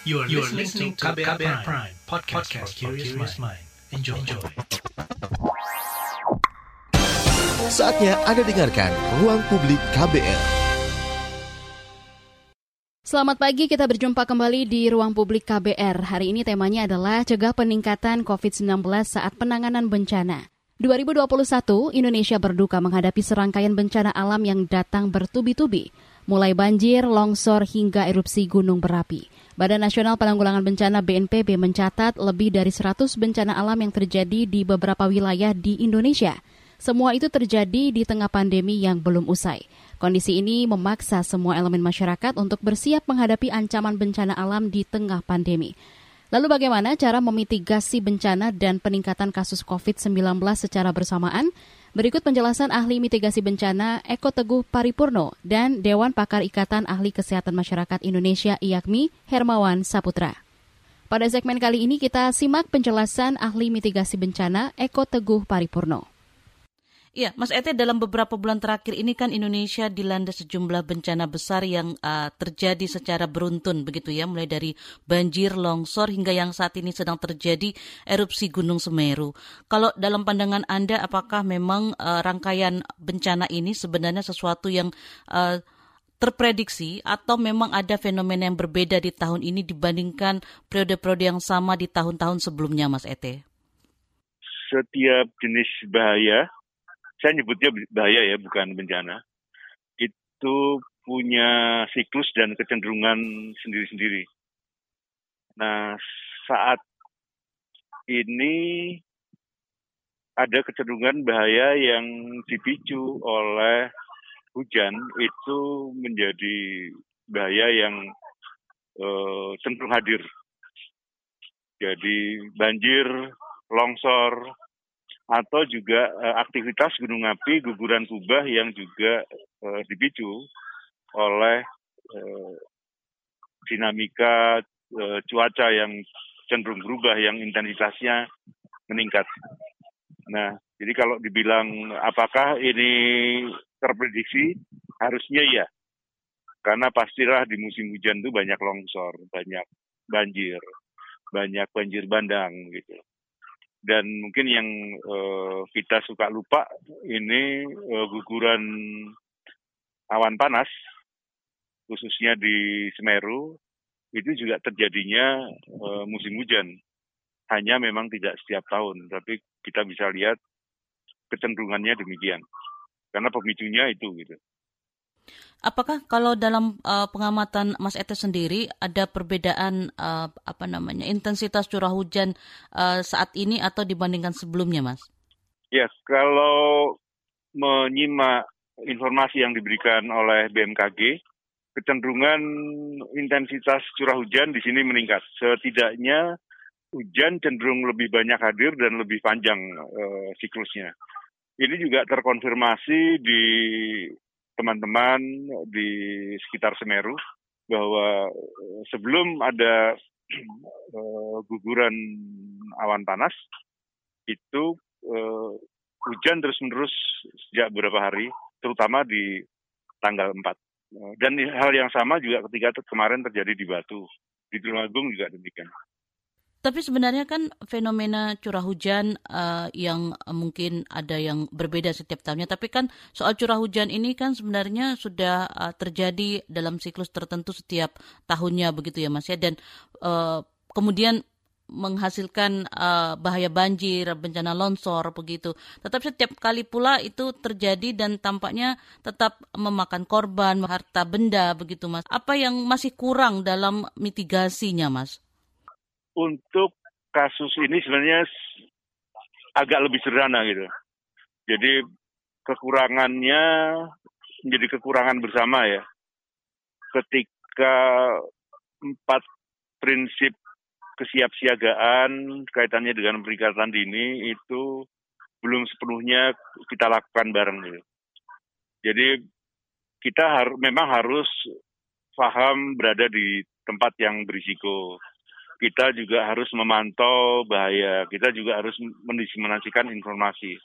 You are, you are listening to KBR, KBR Prime, Prime podcast, podcast for curious mind. Enjoy. Enjoy. Saatnya Anda dengarkan Ruang Publik KBR. Selamat pagi, kita berjumpa kembali di Ruang Publik KBR. Hari ini temanya adalah cegah peningkatan COVID-19 saat penanganan bencana. 2021, Indonesia berduka menghadapi serangkaian bencana alam yang datang bertubi-tubi, mulai banjir, longsor, hingga erupsi gunung berapi. Badan Nasional Penanggulangan Bencana BNPB mencatat lebih dari 100 bencana alam yang terjadi di beberapa wilayah di Indonesia. Semua itu terjadi di tengah pandemi yang belum usai. Kondisi ini memaksa semua elemen masyarakat untuk bersiap menghadapi ancaman bencana alam di tengah pandemi. Lalu bagaimana cara memitigasi bencana dan peningkatan kasus COVID-19 secara bersamaan? Berikut penjelasan ahli mitigasi bencana Eko Teguh Paripurno dan Dewan Pakar Ikatan Ahli Kesehatan Masyarakat Indonesia IAKMI Hermawan Saputra. Pada segmen kali ini kita simak penjelasan ahli mitigasi bencana Eko Teguh Paripurno. Iya, Mas Ete dalam beberapa bulan terakhir ini kan Indonesia dilanda sejumlah bencana besar yang uh, terjadi secara beruntun begitu ya, mulai dari banjir, longsor hingga yang saat ini sedang terjadi erupsi Gunung Semeru. Kalau dalam pandangan Anda apakah memang uh, rangkaian bencana ini sebenarnya sesuatu yang uh, terprediksi atau memang ada fenomena yang berbeda di tahun ini dibandingkan periode-periode yang sama di tahun-tahun sebelumnya, Mas Ete? Setiap jenis bahaya saya nyebutnya bahaya ya, bukan bencana, itu punya siklus dan kecenderungan sendiri-sendiri. Nah, saat ini ada kecenderungan bahaya yang dipicu oleh hujan itu menjadi bahaya yang uh, cenderung hadir. Jadi banjir, longsor, atau juga uh, aktivitas gunung api guguran kubah yang juga uh, dipicu oleh uh, dinamika uh, cuaca yang cenderung berubah yang intensitasnya meningkat. Nah, jadi kalau dibilang apakah ini terprediksi, harusnya ya. Karena pastilah di musim hujan itu banyak longsor, banyak banjir, banyak banjir bandang gitu dan mungkin yang uh, kita suka lupa ini uh, guguran awan panas khususnya di Semeru itu juga terjadinya uh, musim hujan. Hanya memang tidak setiap tahun tapi kita bisa lihat kecenderungannya demikian. Karena pemicunya itu gitu Apakah kalau dalam uh, pengamatan Mas Ete sendiri ada perbedaan uh, apa namanya intensitas curah hujan uh, saat ini atau dibandingkan sebelumnya, Mas? Ya, kalau menyimak informasi yang diberikan oleh BMKG, kecenderungan intensitas curah hujan di sini meningkat. Setidaknya hujan cenderung lebih banyak hadir dan lebih panjang uh, siklusnya. Ini juga terkonfirmasi di teman-teman di sekitar Semeru bahwa eh, sebelum ada uh, guguran awan panas itu uh, hujan terus-menerus sejak beberapa hari, terutama di tanggal 4. Dan hal yang sama juga ketika kemarin terjadi di Batu, di Tulungagung juga demikian. Tapi sebenarnya kan fenomena curah hujan uh, yang mungkin ada yang berbeda setiap tahunnya. Tapi kan soal curah hujan ini kan sebenarnya sudah uh, terjadi dalam siklus tertentu setiap tahunnya begitu ya Mas ya. Dan uh, kemudian menghasilkan uh, bahaya banjir, bencana longsor begitu. Tetapi setiap kali pula itu terjadi dan tampaknya tetap memakan korban, harta benda begitu Mas. Apa yang masih kurang dalam mitigasinya Mas? Untuk kasus ini sebenarnya agak lebih sederhana gitu. Jadi kekurangannya menjadi kekurangan bersama ya. Ketika empat prinsip kesiapsiagaan kaitannya dengan peringatan dini itu belum sepenuhnya kita lakukan bareng gitu. Jadi kita har memang harus paham berada di tempat yang berisiko kita juga harus memantau bahaya, kita juga harus mendiseminasikan informasi.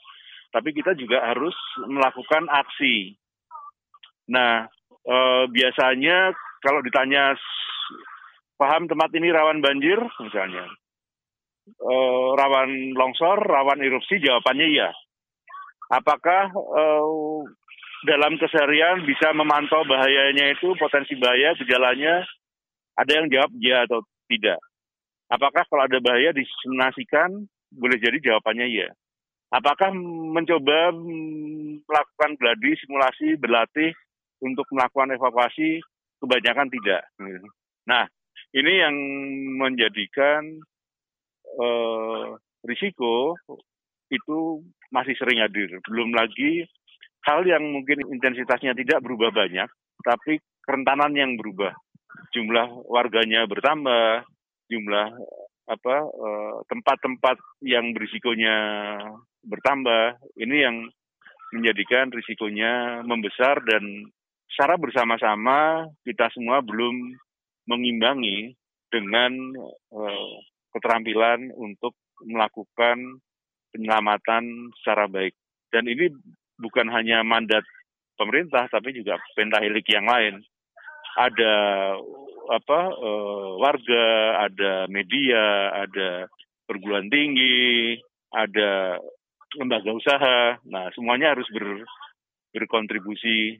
Tapi kita juga harus melakukan aksi. Nah, e, biasanya kalau ditanya paham tempat ini rawan banjir misalnya, uh, rawan longsor, rawan erupsi, jawabannya iya. Apakah uh, dalam keseharian bisa memantau bahayanya itu, potensi bahaya, gejalanya, ada yang jawab ya atau tidak. Apakah kalau ada bahaya disimulasikan, boleh jadi jawabannya iya. Apakah mencoba melakukan gladi, simulasi, berlatih untuk melakukan evakuasi, kebanyakan tidak. Nah, ini yang menjadikan eh, risiko itu masih sering hadir. Belum lagi hal yang mungkin intensitasnya tidak berubah banyak, tapi kerentanan yang berubah. Jumlah warganya bertambah, jumlah apa eh, tempat-tempat yang berisikonya bertambah. Ini yang menjadikan risikonya membesar dan secara bersama-sama kita semua belum mengimbangi dengan uh, keterampilan untuk melakukan penyelamatan secara baik. Dan ini bukan hanya mandat pemerintah tapi juga pentahelik yang lain. Ada apa uh, warga, ada media, ada perguruan tinggi, ada lembaga usaha. Nah, semuanya harus ber, berkontribusi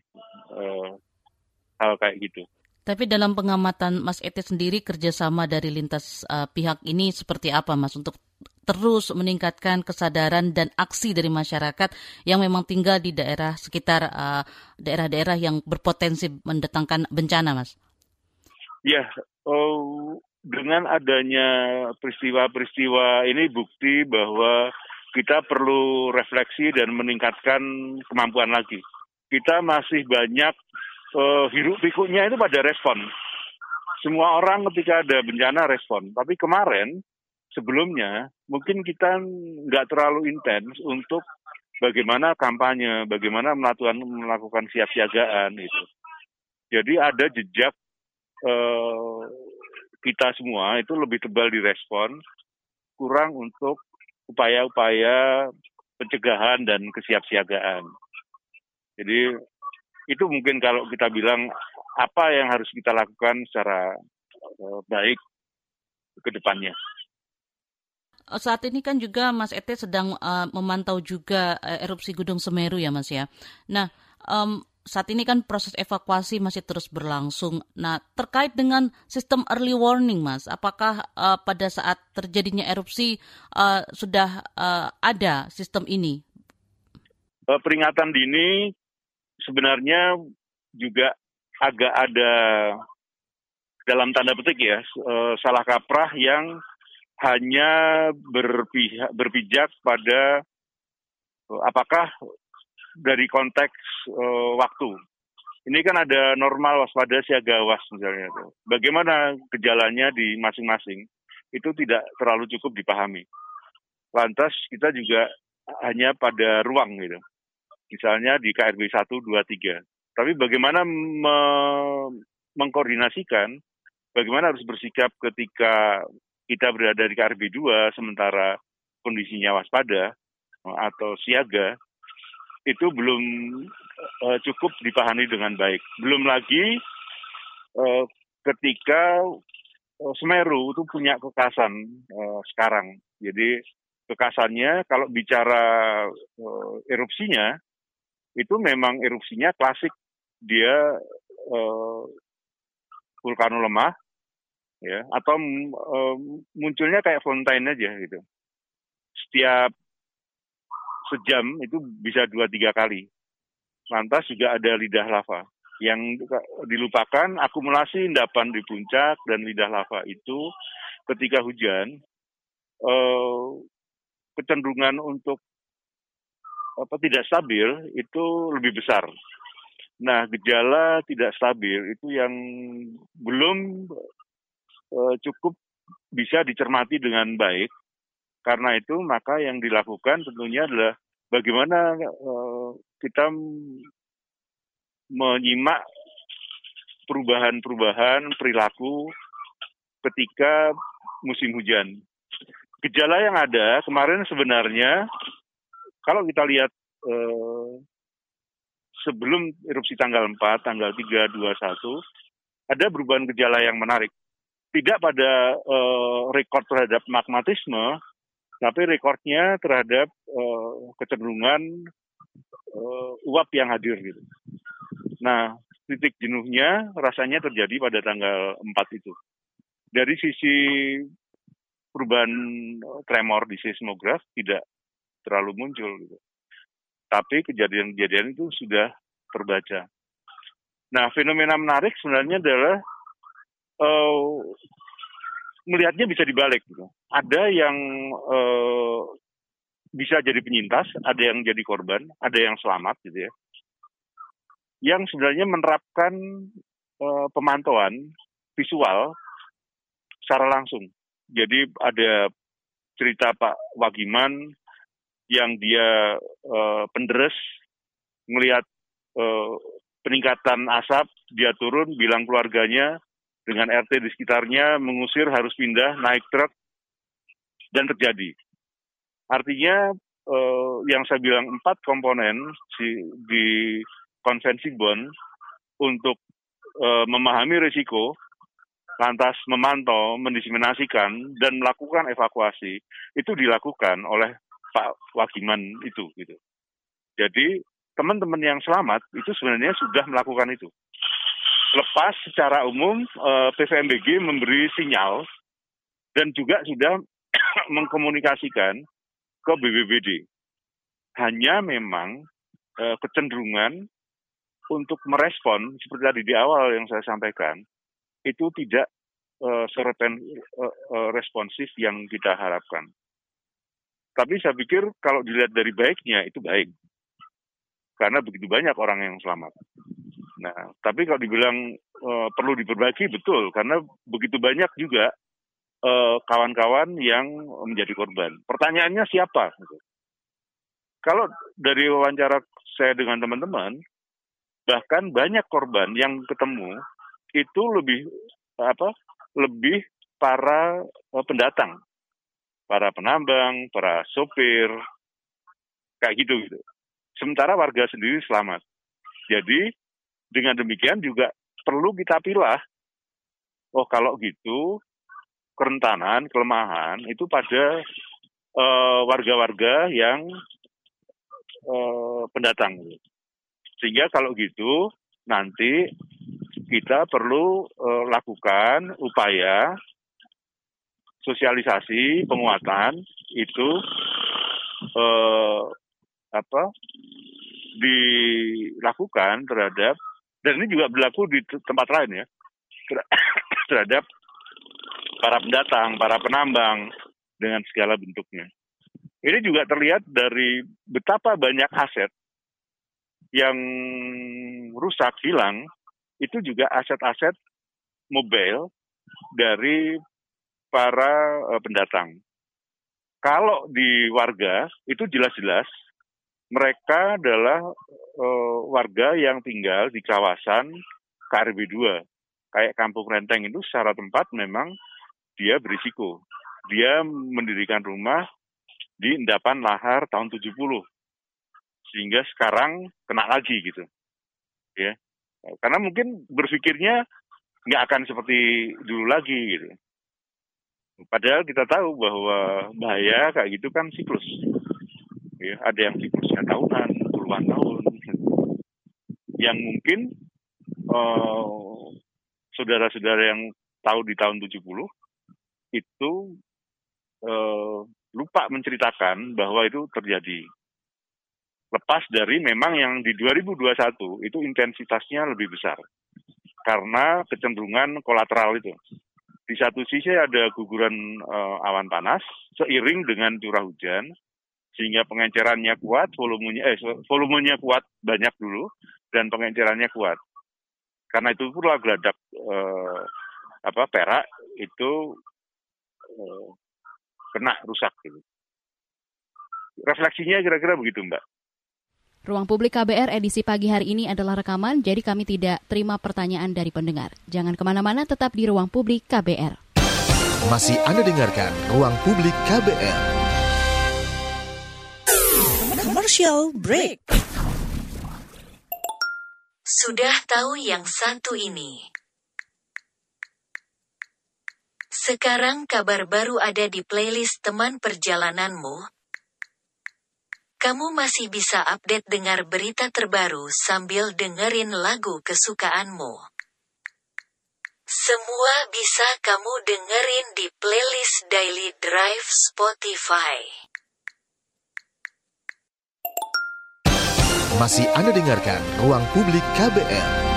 uh, hal kayak gitu. Tapi dalam pengamatan Mas Ete sendiri kerjasama dari lintas uh, pihak ini seperti apa Mas untuk terus meningkatkan kesadaran dan aksi dari masyarakat yang memang tinggal di daerah sekitar daerah-daerah uh, yang berpotensi mendatangkan bencana, Mas? Ya, oh, dengan adanya peristiwa-peristiwa ini bukti bahwa kita perlu refleksi dan meningkatkan kemampuan lagi. Kita masih banyak uh, hiruk pikuknya itu pada respon. Semua orang ketika ada bencana respon. Tapi kemarin sebelumnya mungkin kita nggak terlalu intens untuk bagaimana kampanye, bagaimana melakukan melakukan siap-siagaan itu. Jadi ada jejak eh, kita semua itu lebih tebal di respon, kurang untuk upaya-upaya pencegahan dan kesiapsiagaan. Jadi itu mungkin kalau kita bilang apa yang harus kita lakukan secara uh, baik ke depannya. Eh, saat ini kan juga Mas Ete sedang uh, memantau juga erupsi Gunung Semeru ya Mas ya. Nah, um, saat ini kan proses evakuasi masih terus berlangsung. Nah, terkait dengan sistem early warning, Mas, apakah uh, pada saat terjadinya erupsi uh, sudah uh, ada sistem ini? Peringatan dini sebenarnya juga agak ada dalam tanda petik ya salah kaprah yang hanya berpihak, berpijak pada apakah dari konteks uh, waktu. Ini kan ada normal waspada siaga was misalnya. Bagaimana gejalanya di masing-masing itu tidak terlalu cukup dipahami. Lantas kita juga hanya pada ruang gitu. Misalnya di KRB 1, 2, 3. Tapi bagaimana me mengkoordinasikan, bagaimana harus bersikap ketika kita berada di KRB 2 sementara kondisinya waspada atau siaga itu belum uh, cukup dipahami dengan baik. Belum lagi uh, ketika uh, Semeru itu punya kekasan uh, sekarang. Jadi kekasannya kalau bicara uh, erupsinya itu memang erupsinya klasik dia uh, vulkanolemah ya atau um, munculnya kayak fontaine aja gitu setiap sejam itu bisa dua tiga kali lantas juga ada lidah lava yang dilupakan akumulasi endapan di puncak dan lidah lava itu ketika hujan uh, kecenderungan untuk apa tidak stabil itu lebih besar. Nah, gejala tidak stabil itu yang belum uh, cukup bisa dicermati dengan baik. Karena itu maka yang dilakukan tentunya adalah bagaimana uh, kita menyimak perubahan-perubahan perilaku ketika musim hujan. Gejala yang ada kemarin sebenarnya kalau kita lihat eh, sebelum erupsi tanggal 4, tanggal 3, 2, 1, ada perubahan gejala yang menarik tidak pada uh, rekor terhadap magmatisme, tapi rekornya terhadap uh, kecenderungan uh, uap yang hadir gitu. Nah, titik jenuhnya rasanya terjadi pada tanggal 4 itu. Dari sisi perubahan tremor di seismograf tidak terlalu muncul gitu. Tapi kejadian-kejadian itu sudah terbaca. Nah, fenomena menarik sebenarnya adalah uh, melihatnya bisa dibalik. Gitu. Ada yang uh, bisa jadi penyintas, ada yang jadi korban, ada yang selamat gitu ya. Yang sebenarnya menerapkan uh, pemantauan visual secara langsung. Jadi ada cerita Pak Wagiman yang dia uh, penderes melihat uh, peningkatan asap, dia turun bilang keluarganya dengan RT di sekitarnya mengusir harus pindah naik truk dan terjadi. Artinya eh, yang saya bilang empat komponen di, di konvensi untuk eh, memahami risiko, lantas memantau, mendisiminasikan dan melakukan evakuasi itu dilakukan oleh Pak Wagiman itu gitu. Jadi teman-teman yang selamat itu sebenarnya sudah melakukan itu lepas secara umum eh, PVMBG memberi sinyal dan juga sudah mengkomunikasikan ke BBBD. Hanya memang uh, kecenderungan untuk merespon seperti tadi di awal yang saya sampaikan itu tidak sereten uh, uh, responsif yang kita harapkan. Tapi saya pikir kalau dilihat dari baiknya itu baik. Karena begitu banyak orang yang selamat. Nah, tapi kalau dibilang uh, perlu diperbaiki betul karena begitu banyak juga eh, kawan-kawan yang menjadi korban. Pertanyaannya siapa? Kalau dari wawancara saya dengan teman-teman, bahkan banyak korban yang ketemu itu lebih apa? Lebih para uh, pendatang, para penambang, para sopir, kayak gitu gitu. Sementara warga sendiri selamat. Jadi dengan demikian juga perlu kita pilah. Oh kalau gitu kerentanan, kelemahan itu pada uh, warga-warga yang uh, pendatang. Sehingga kalau gitu nanti kita perlu uh, lakukan upaya sosialisasi penguatan itu uh, apa dilakukan terhadap dan ini juga berlaku di tempat lain ya terhadap para pendatang, para penambang dengan segala bentuknya. Ini juga terlihat dari betapa banyak aset yang rusak, hilang, itu juga aset-aset mobil dari para eh, pendatang. Kalau di warga itu jelas-jelas mereka adalah uh, warga yang tinggal di kawasan KRB 2. Kayak Kampung Renteng itu secara tempat memang dia berisiko. Dia mendirikan rumah di endapan lahar tahun 70. Sehingga sekarang kena lagi gitu. Ya. Karena mungkin berpikirnya nggak akan seperti dulu lagi gitu. Padahal kita tahu bahwa bahaya kayak gitu kan siklus. Ya, ada yang siklusnya tahunan, puluhan tahun, yang mungkin uh, saudara-saudara yang tahu di tahun 70 itu uh, lupa menceritakan bahwa itu terjadi. Lepas dari memang yang di 2021 itu intensitasnya lebih besar karena kecenderungan kolateral itu. Di satu sisi ada guguran uh, awan panas seiring dengan curah hujan sehingga pengencerannya kuat, volumenya eh volumenya kuat banyak dulu dan pengencerannya kuat. Karena itu pula geladak eh, apa perak itu eh, kena rusak gitu. Refleksinya kira-kira begitu, Mbak. Ruang Publik KBR edisi pagi hari ini adalah rekaman, jadi kami tidak terima pertanyaan dari pendengar. Jangan ke mana-mana, tetap di Ruang Publik KBR. Masih Anda dengarkan Ruang Publik KBR. Commercial break. Sudah tahu yang satu ini? Sekarang kabar baru ada di playlist teman perjalananmu. Kamu masih bisa update dengar berita terbaru sambil dengerin lagu kesukaanmu. Semua bisa kamu dengerin di playlist Daily Drive Spotify. Masih Anda dengarkan Ruang Publik KBR.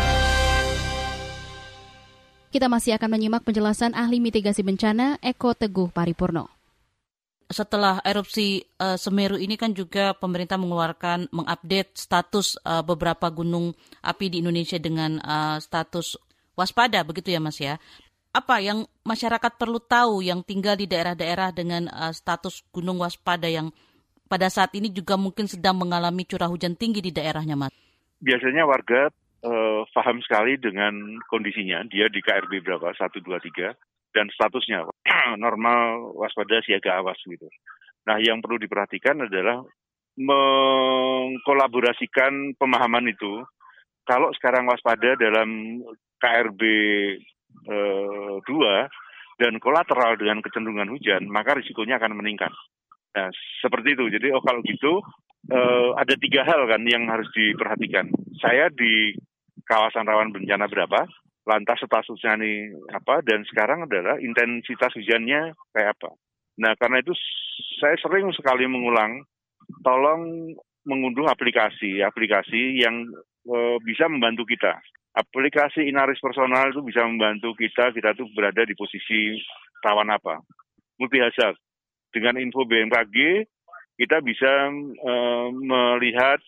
Kita masih akan menyimak penjelasan ahli mitigasi bencana Eko Teguh Paripurno. Setelah erupsi uh, Semeru ini kan juga pemerintah mengeluarkan mengupdate status uh, beberapa gunung api di Indonesia dengan uh, status waspada begitu ya Mas ya. Apa yang masyarakat perlu tahu yang tinggal di daerah-daerah dengan uh, status gunung waspada yang pada saat ini juga mungkin sedang mengalami curah hujan tinggi di daerahnya Mas? Biasanya warga uh, paham sekali dengan kondisinya. Dia di KRB berapa? Satu, dua, tiga. Dan statusnya normal, waspada, siaga, awas gitu. Nah, yang perlu diperhatikan adalah mengkolaborasikan pemahaman itu. Kalau sekarang waspada dalam KRB eh, 2 dan kolateral dengan kecenderungan hujan, maka risikonya akan meningkat. Nah, seperti itu. Jadi, oh kalau gitu, eh, ada tiga hal kan yang harus diperhatikan. Saya di kawasan rawan bencana berapa, lantas statusnya nih apa, dan sekarang adalah intensitas hujannya kayak apa. Nah, karena itu saya sering sekali mengulang, tolong mengunduh aplikasi, aplikasi yang e, bisa membantu kita. Aplikasi Inaris Personal itu bisa membantu kita, kita tuh berada di posisi rawan apa. Multi hazard. Dengan info BMKG, kita bisa e, melihat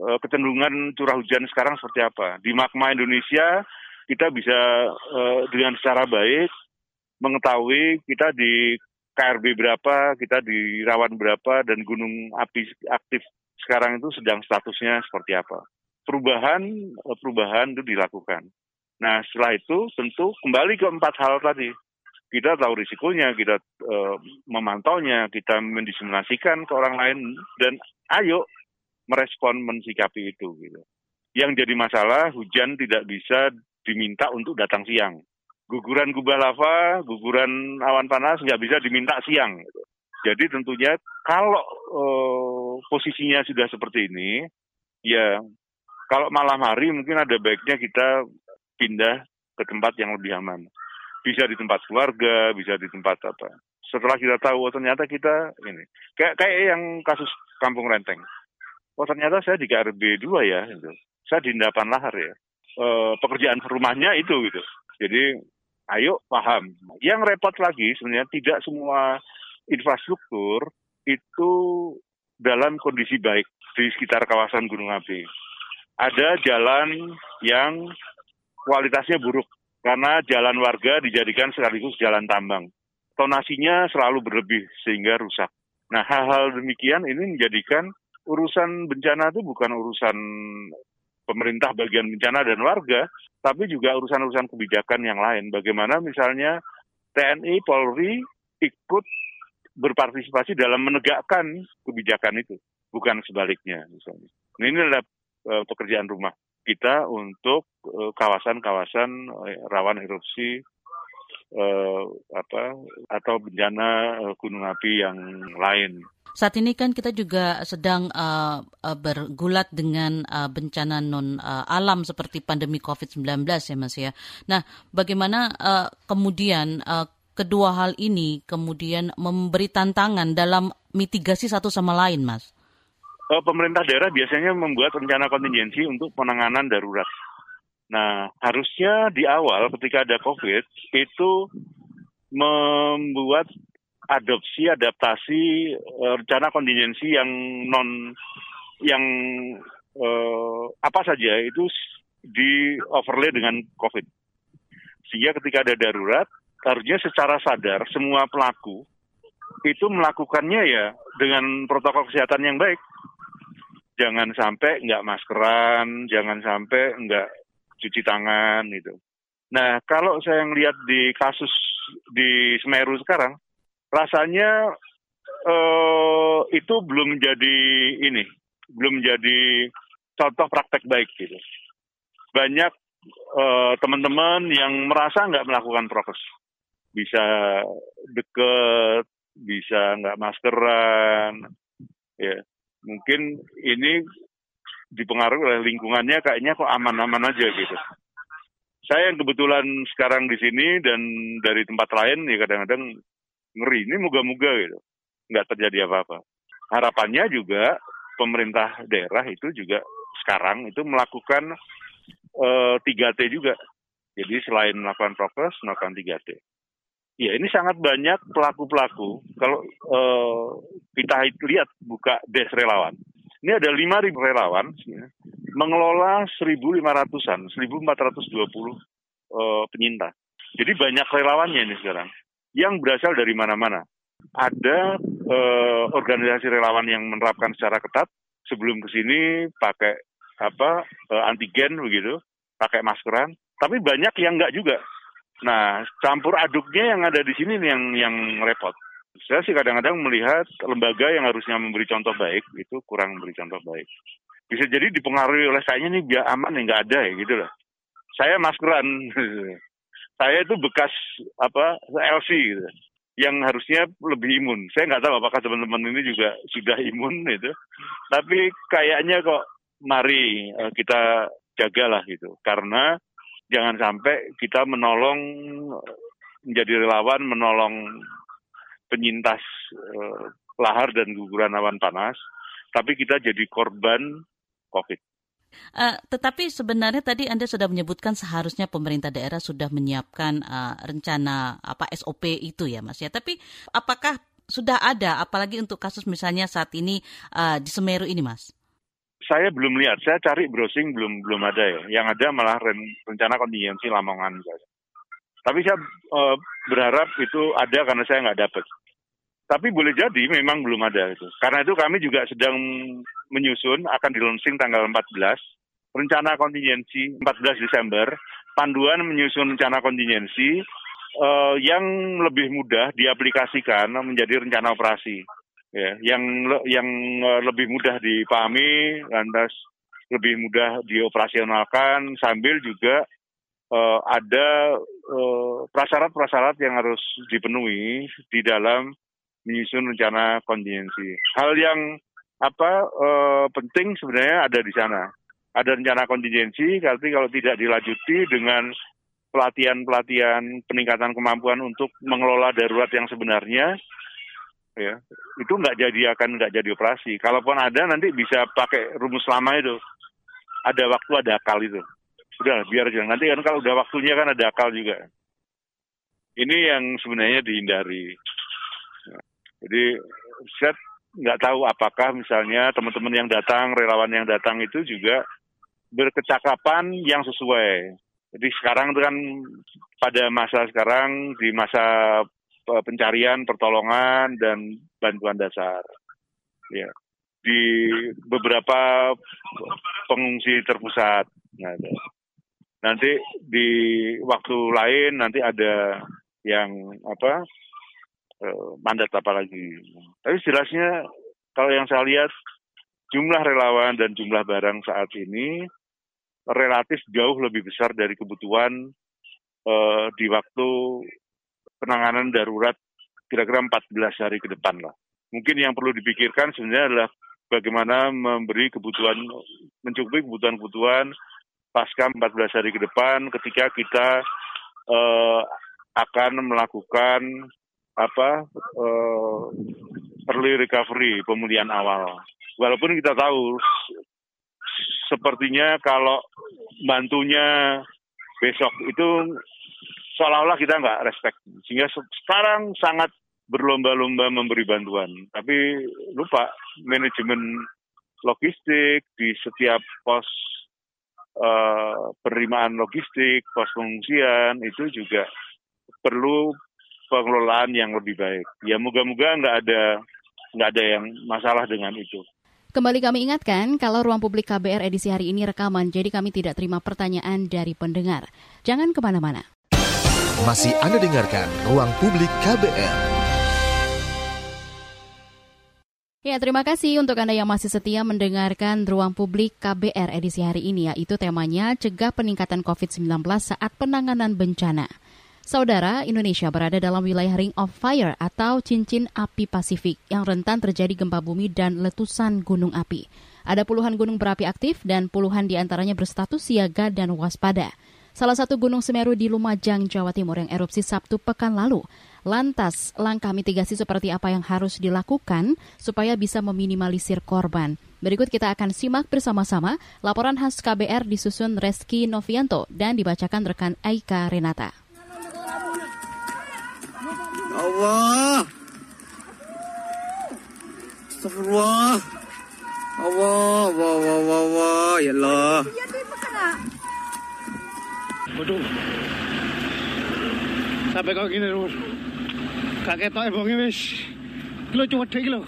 uh, kecenderungan curah hujan sekarang seperti apa. Di magma Indonesia kita bisa uh, dengan secara baik mengetahui kita di KRB berapa, kita di rawan berapa, dan gunung api aktif sekarang itu sedang statusnya seperti apa. Perubahan eh, perubahan itu dilakukan. Nah setelah itu tentu kembali ke empat hal tadi. Kita tahu risikonya, kita uh, memantaunya, kita mendiseminasikan ke orang lain, dan ayo merespon mensikapi itu gitu. Yang jadi masalah hujan tidak bisa diminta untuk datang siang. Guguran kubah lava, guguran awan panas nggak bisa diminta siang. Gitu. Jadi tentunya kalau uh, posisinya sudah seperti ini, ya kalau malam hari mungkin ada baiknya kita pindah ke tempat yang lebih aman. Bisa di tempat keluarga, bisa di tempat apa. Setelah kita tahu, oh, ternyata kita ini kayak kayak yang kasus Kampung Renteng oh ternyata saya di KRB 2 ya, gitu. saya di endapan lahar ya. E, pekerjaan rumahnya itu gitu. Jadi ayo paham. Yang repot lagi sebenarnya tidak semua infrastruktur itu dalam kondisi baik di sekitar kawasan Gunung Api. Ada jalan yang kualitasnya buruk karena jalan warga dijadikan sekaligus jalan tambang. Tonasinya selalu berlebih sehingga rusak. Nah, hal-hal demikian ini menjadikan urusan bencana itu bukan urusan pemerintah bagian bencana dan warga, tapi juga urusan-urusan kebijakan yang lain. Bagaimana misalnya TNI, Polri ikut berpartisipasi dalam menegakkan kebijakan itu, bukan sebaliknya misalnya. Nah, ini adalah uh, pekerjaan rumah kita untuk uh, kawasan-kawasan uh, rawan erupsi uh, apa atau bencana uh, gunung api yang lain. Saat ini kan kita juga sedang uh, bergulat dengan uh, bencana non uh, alam seperti pandemi COVID-19 ya Mas ya. Nah, bagaimana uh, kemudian uh, kedua hal ini kemudian memberi tantangan dalam mitigasi satu sama lain, Mas? Pemerintah daerah biasanya membuat rencana kontingensi untuk penanganan darurat. Nah, harusnya di awal ketika ada COVID itu membuat adopsi adaptasi uh, rencana kontingensi yang non yang uh, apa saja itu di overlay dengan COVID. Sehingga ketika ada darurat, harusnya secara sadar semua pelaku itu melakukannya ya dengan protokol kesehatan yang baik. Jangan sampai nggak maskeran, jangan sampai nggak cuci tangan gitu. Nah, kalau saya lihat di kasus di Semeru sekarang, rasanya uh, itu belum jadi ini, belum jadi contoh praktek baik gitu. Banyak uh, teman-teman yang merasa nggak melakukan prokes. bisa deket, bisa nggak maskeran, ya mungkin ini dipengaruhi oleh lingkungannya kayaknya kok aman-aman aja gitu. Saya yang kebetulan sekarang di sini dan dari tempat lain ya kadang-kadang ngeri. Ini moga-moga gitu, nggak terjadi apa-apa. Harapannya juga pemerintah daerah itu juga sekarang itu melakukan uh, 3T juga. Jadi selain melakukan prokes, melakukan 3T. Ya ini sangat banyak pelaku-pelaku. Kalau uh, kita lihat buka des relawan, ini ada 5.000 relawan ya, mengelola 1.500-an, 1.420 uh, penyintas. Jadi banyak relawannya ini sekarang yang berasal dari mana-mana. Ada uh, organisasi relawan yang menerapkan secara ketat sebelum ke sini pakai apa uh, antigen begitu, pakai maskeran. Tapi banyak yang enggak juga. Nah, campur aduknya yang ada di sini yang yang repot saya sih kadang-kadang melihat lembaga yang harusnya memberi contoh baik itu kurang memberi contoh baik. Bisa jadi dipengaruhi oleh kayaknya nih biar aman ya nggak ada ya gitu loh. Saya maskeran, saya itu bekas apa LC gitu, yang harusnya lebih imun. Saya nggak tahu apakah teman-teman ini juga sudah imun itu, tapi kayaknya kok mari eh, kita jagalah gitu, karena jangan sampai kita menolong menjadi relawan menolong penyintas uh, lahar dan guguran awan panas, tapi kita jadi korban COVID. Uh, tetapi sebenarnya tadi Anda sudah menyebutkan seharusnya pemerintah daerah sudah menyiapkan uh, rencana apa SOP itu ya Mas ya. Tapi apakah sudah ada apalagi untuk kasus misalnya saat ini uh, di Semeru ini Mas? Saya belum lihat, saya cari browsing belum belum ada ya. Yang ada malah rencana kontingensi Lamongan misalnya. Tapi saya uh, berharap itu ada karena saya nggak dapat. Tapi boleh jadi memang belum ada itu. Karena itu kami juga sedang menyusun akan di launching tanggal 14 rencana kontingensi 14 Desember panduan menyusun rencana kontingensi uh, yang lebih mudah diaplikasikan menjadi rencana operasi ya yang yang uh, lebih mudah dipahami lantas lebih mudah dioperasionalkan sambil juga uh, ada prasyarat-prasyarat uh, yang harus dipenuhi di dalam menyusun rencana kontingensi. Hal yang apa uh, penting sebenarnya ada di sana. Ada rencana kontingensi, tapi kalau tidak dilanjuti dengan pelatihan-pelatihan peningkatan kemampuan untuk mengelola darurat yang sebenarnya, ya itu nggak jadi akan nggak jadi operasi. Kalaupun ada nanti bisa pakai rumus lama itu. Ada waktu ada akal itu. Udah biar aja. Nanti kan kalau udah waktunya kan ada akal juga. Ini yang sebenarnya dihindari. Jadi saya nggak tahu apakah misalnya teman-teman yang datang, relawan yang datang itu juga berkecakapan yang sesuai. Jadi sekarang itu kan pada masa sekarang di masa e, pencarian, pertolongan dan bantuan dasar. Ya. Di beberapa pengungsi terpusat. Nah, nanti di waktu lain nanti ada yang apa Eh, mandat apa lagi. Tapi jelasnya kalau yang saya lihat jumlah relawan dan jumlah barang saat ini relatif jauh lebih besar dari kebutuhan uh, di waktu penanganan darurat kira-kira 14 hari ke depan lah. Mungkin yang perlu dipikirkan sebenarnya adalah bagaimana memberi kebutuhan, mencukupi kebutuhan-kebutuhan pasca 14 hari ke depan ketika kita uh, akan melakukan apa uh, early recovery pemulihan awal. Walaupun kita tahu sepertinya kalau bantunya besok itu seolah-olah kita nggak respect. Sehingga sekarang sangat berlomba-lomba memberi bantuan. Tapi lupa manajemen logistik di setiap pos uh, penerimaan logistik, pos pengungsian itu juga perlu pengelolaan yang lebih baik. Ya moga-moga nggak ada nggak ada yang masalah dengan itu. Kembali kami ingatkan, kalau ruang publik KBR edisi hari ini rekaman, jadi kami tidak terima pertanyaan dari pendengar. Jangan ke mana-mana. Masih Anda dengarkan Ruang Publik KBR. Ya, terima kasih untuk Anda yang masih setia mendengarkan Ruang Publik KBR edisi hari ini, yaitu temanya Cegah Peningkatan COVID-19 saat Penanganan Bencana. Saudara, Indonesia berada dalam wilayah Ring of Fire atau cincin api Pasifik yang rentan terjadi gempa bumi dan letusan gunung api. Ada puluhan gunung berapi aktif dan puluhan di antaranya berstatus siaga dan waspada. Salah satu gunung Semeru di Lumajang, Jawa Timur yang erupsi Sabtu pekan lalu. Lantas, langkah mitigasi seperti apa yang harus dilakukan supaya bisa meminimalisir korban? Berikut kita akan simak bersama-sama laporan khas KBR disusun Reski Novianto dan dibacakan rekan Aika Renata. Allah. Astagfirullah. Allah, Allah, Allah, Allah, Allah. Ya Allah. Waduh. Sampai kok gini, Rus. Kakek tau ebongi wis. Kilo cuma kilo.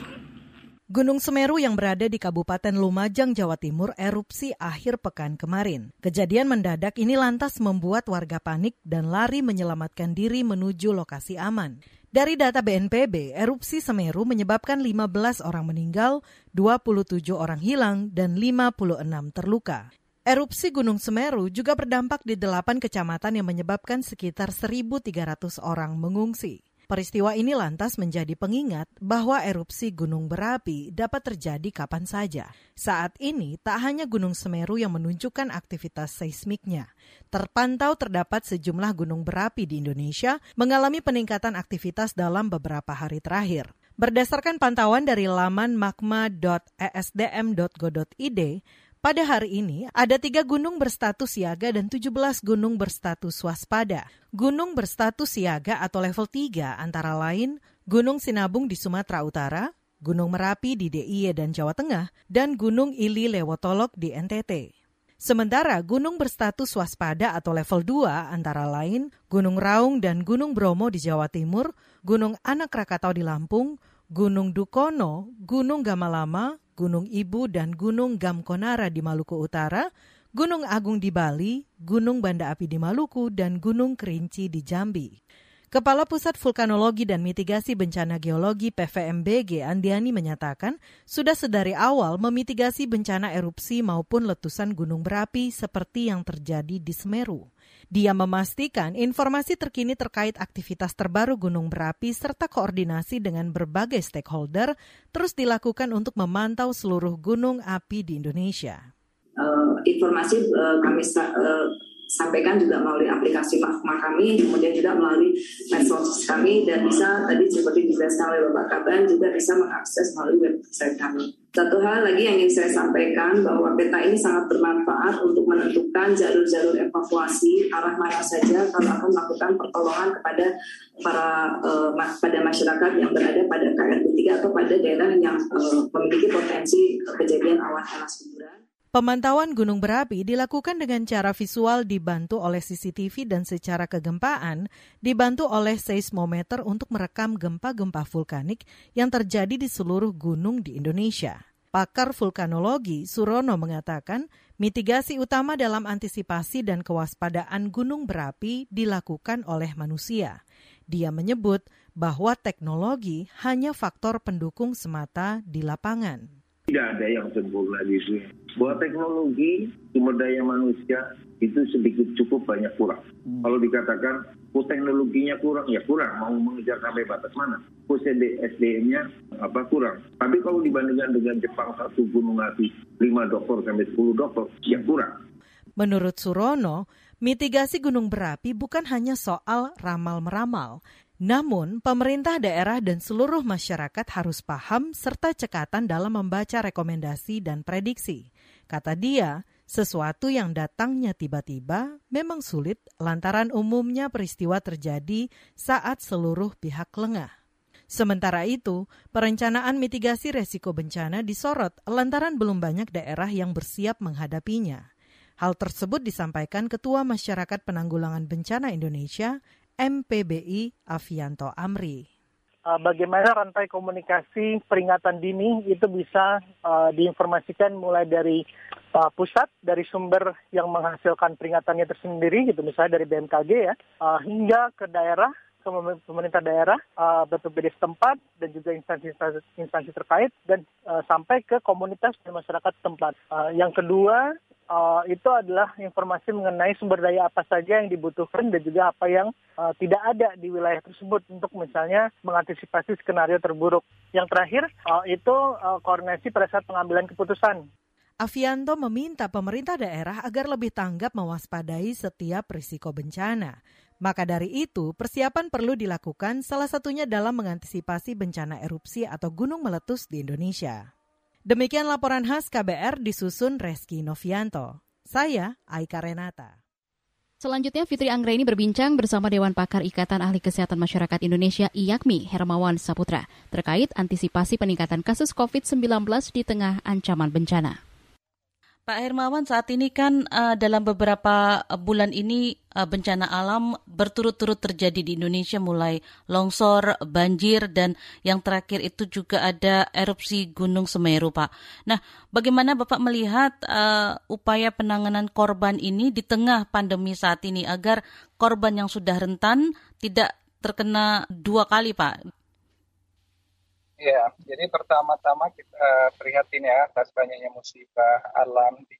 Gunung Semeru yang berada di Kabupaten Lumajang, Jawa Timur erupsi akhir pekan kemarin. Kejadian mendadak ini lantas membuat warga panik dan lari menyelamatkan diri menuju lokasi aman. Dari data BNPB, erupsi Semeru menyebabkan 15 orang meninggal, 27 orang hilang, dan 56 terluka. Erupsi Gunung Semeru juga berdampak di delapan kecamatan yang menyebabkan sekitar 1.300 orang mengungsi. Peristiwa ini lantas menjadi pengingat bahwa erupsi gunung berapi dapat terjadi kapan saja. Saat ini, tak hanya Gunung Semeru yang menunjukkan aktivitas seismiknya. Terpantau terdapat sejumlah gunung berapi di Indonesia mengalami peningkatan aktivitas dalam beberapa hari terakhir. Berdasarkan pantauan dari laman magma.esdm.go.id, pada hari ini, ada tiga gunung berstatus siaga dan 17 gunung berstatus waspada. Gunung berstatus siaga atau level 3 antara lain Gunung Sinabung di Sumatera Utara, Gunung Merapi di DIY dan Jawa Tengah, dan Gunung Ili Lewotolok di NTT. Sementara gunung berstatus waspada atau level 2 antara lain Gunung Raung dan Gunung Bromo di Jawa Timur, Gunung Anak Rakatau di Lampung, Gunung Dukono, Gunung Gamalama, Gunung Ibu dan Gunung Gamkonara di Maluku Utara, Gunung Agung di Bali, Gunung Banda Api di Maluku, dan Gunung Kerinci di Jambi. Kepala Pusat Vulkanologi dan Mitigasi Bencana Geologi PVMBG Andiani menyatakan sudah sedari awal memitigasi bencana erupsi maupun letusan gunung berapi seperti yang terjadi di Semeru. Dia memastikan informasi terkini terkait aktivitas terbaru gunung berapi serta koordinasi dengan berbagai stakeholder terus dilakukan untuk memantau seluruh gunung api di Indonesia. Uh, informasi uh, kami uh, sampaikan juga melalui aplikasi Makma kami, kemudian juga melalui medsos kami dan bisa tadi seperti dijelaskan oleh Bapak Kaban juga bisa mengakses melalui website kami. Satu hal lagi yang ingin saya sampaikan bahwa peta ini sangat bermanfaat untuk menentukan jalur-jalur evakuasi arah mana saja kalau akan melakukan pertolongan kepada para uh, pada masyarakat yang berada pada KRB 3 atau pada daerah yang uh, memiliki potensi kejadian awan panas guguran. Pemantauan gunung berapi dilakukan dengan cara visual dibantu oleh CCTV dan secara kegempaan dibantu oleh seismometer untuk merekam gempa-gempa vulkanik yang terjadi di seluruh gunung di Indonesia. Pakar vulkanologi Surono mengatakan mitigasi utama dalam antisipasi dan kewaspadaan gunung berapi dilakukan oleh manusia. Dia menyebut bahwa teknologi hanya faktor pendukung semata di lapangan. Tidak ada yang sempurna di sini. Bahwa teknologi, sumber daya manusia itu sedikit cukup banyak kurang. Hmm. Kalau dikatakan oh, teknologinya kurang, ya kurang. Mau mengejar sampai batas mana? Oh, SDM-nya apa kurang. Tapi kalau dibandingkan dengan Jepang satu gunung api, 5 dokter sampai 10 dokter, ya kurang. Menurut Surono, mitigasi gunung berapi bukan hanya soal ramal-meramal, namun, pemerintah daerah dan seluruh masyarakat harus paham serta cekatan dalam membaca rekomendasi dan prediksi. Kata dia, sesuatu yang datangnya tiba-tiba memang sulit lantaran umumnya peristiwa terjadi saat seluruh pihak lengah. Sementara itu, perencanaan mitigasi resiko bencana disorot lantaran belum banyak daerah yang bersiap menghadapinya. Hal tersebut disampaikan Ketua Masyarakat Penanggulangan Bencana Indonesia, MPBI Avianto Amri. Uh, bagaimana rantai komunikasi peringatan dini itu bisa uh, diinformasikan mulai dari uh, pusat dari sumber yang menghasilkan peringatannya tersendiri gitu misalnya dari BMKG ya hingga ke daerah ke pemerintah daerah, uh, BPBD setempat dan juga instansi-instansi terkait dan sampai ke komunitas dan masyarakat setempat. Uh, yang kedua uh, itu adalah informasi mengenai sumber daya apa saja yang dibutuhkan dan juga apa yang uh, tidak ada di wilayah tersebut untuk misalnya mengantisipasi skenario terburuk. Yang terakhir uh, itu uh, koordinasi pada saat pengambilan keputusan. Avianto meminta pemerintah daerah agar lebih tanggap mewaspadai setiap risiko bencana. Maka dari itu, persiapan perlu dilakukan salah satunya dalam mengantisipasi bencana erupsi atau gunung meletus di Indonesia. Demikian laporan khas KBR disusun Reski Novianto. Saya Aika Renata. Selanjutnya Fitri Anggreni berbincang bersama Dewan Pakar Ikatan Ahli Kesehatan Masyarakat Indonesia IAKMI Hermawan Saputra terkait antisipasi peningkatan kasus COVID-19 di tengah ancaman bencana. Pak Hermawan, saat ini kan uh, dalam beberapa bulan ini uh, bencana alam berturut-turut terjadi di Indonesia mulai longsor, banjir, dan yang terakhir itu juga ada erupsi Gunung Semeru, Pak. Nah, bagaimana Bapak melihat uh, upaya penanganan korban ini di tengah pandemi saat ini agar korban yang sudah rentan tidak terkena dua kali, Pak? Ya, jadi pertama-tama kita uh, prihatin ya atas banyaknya musibah alam di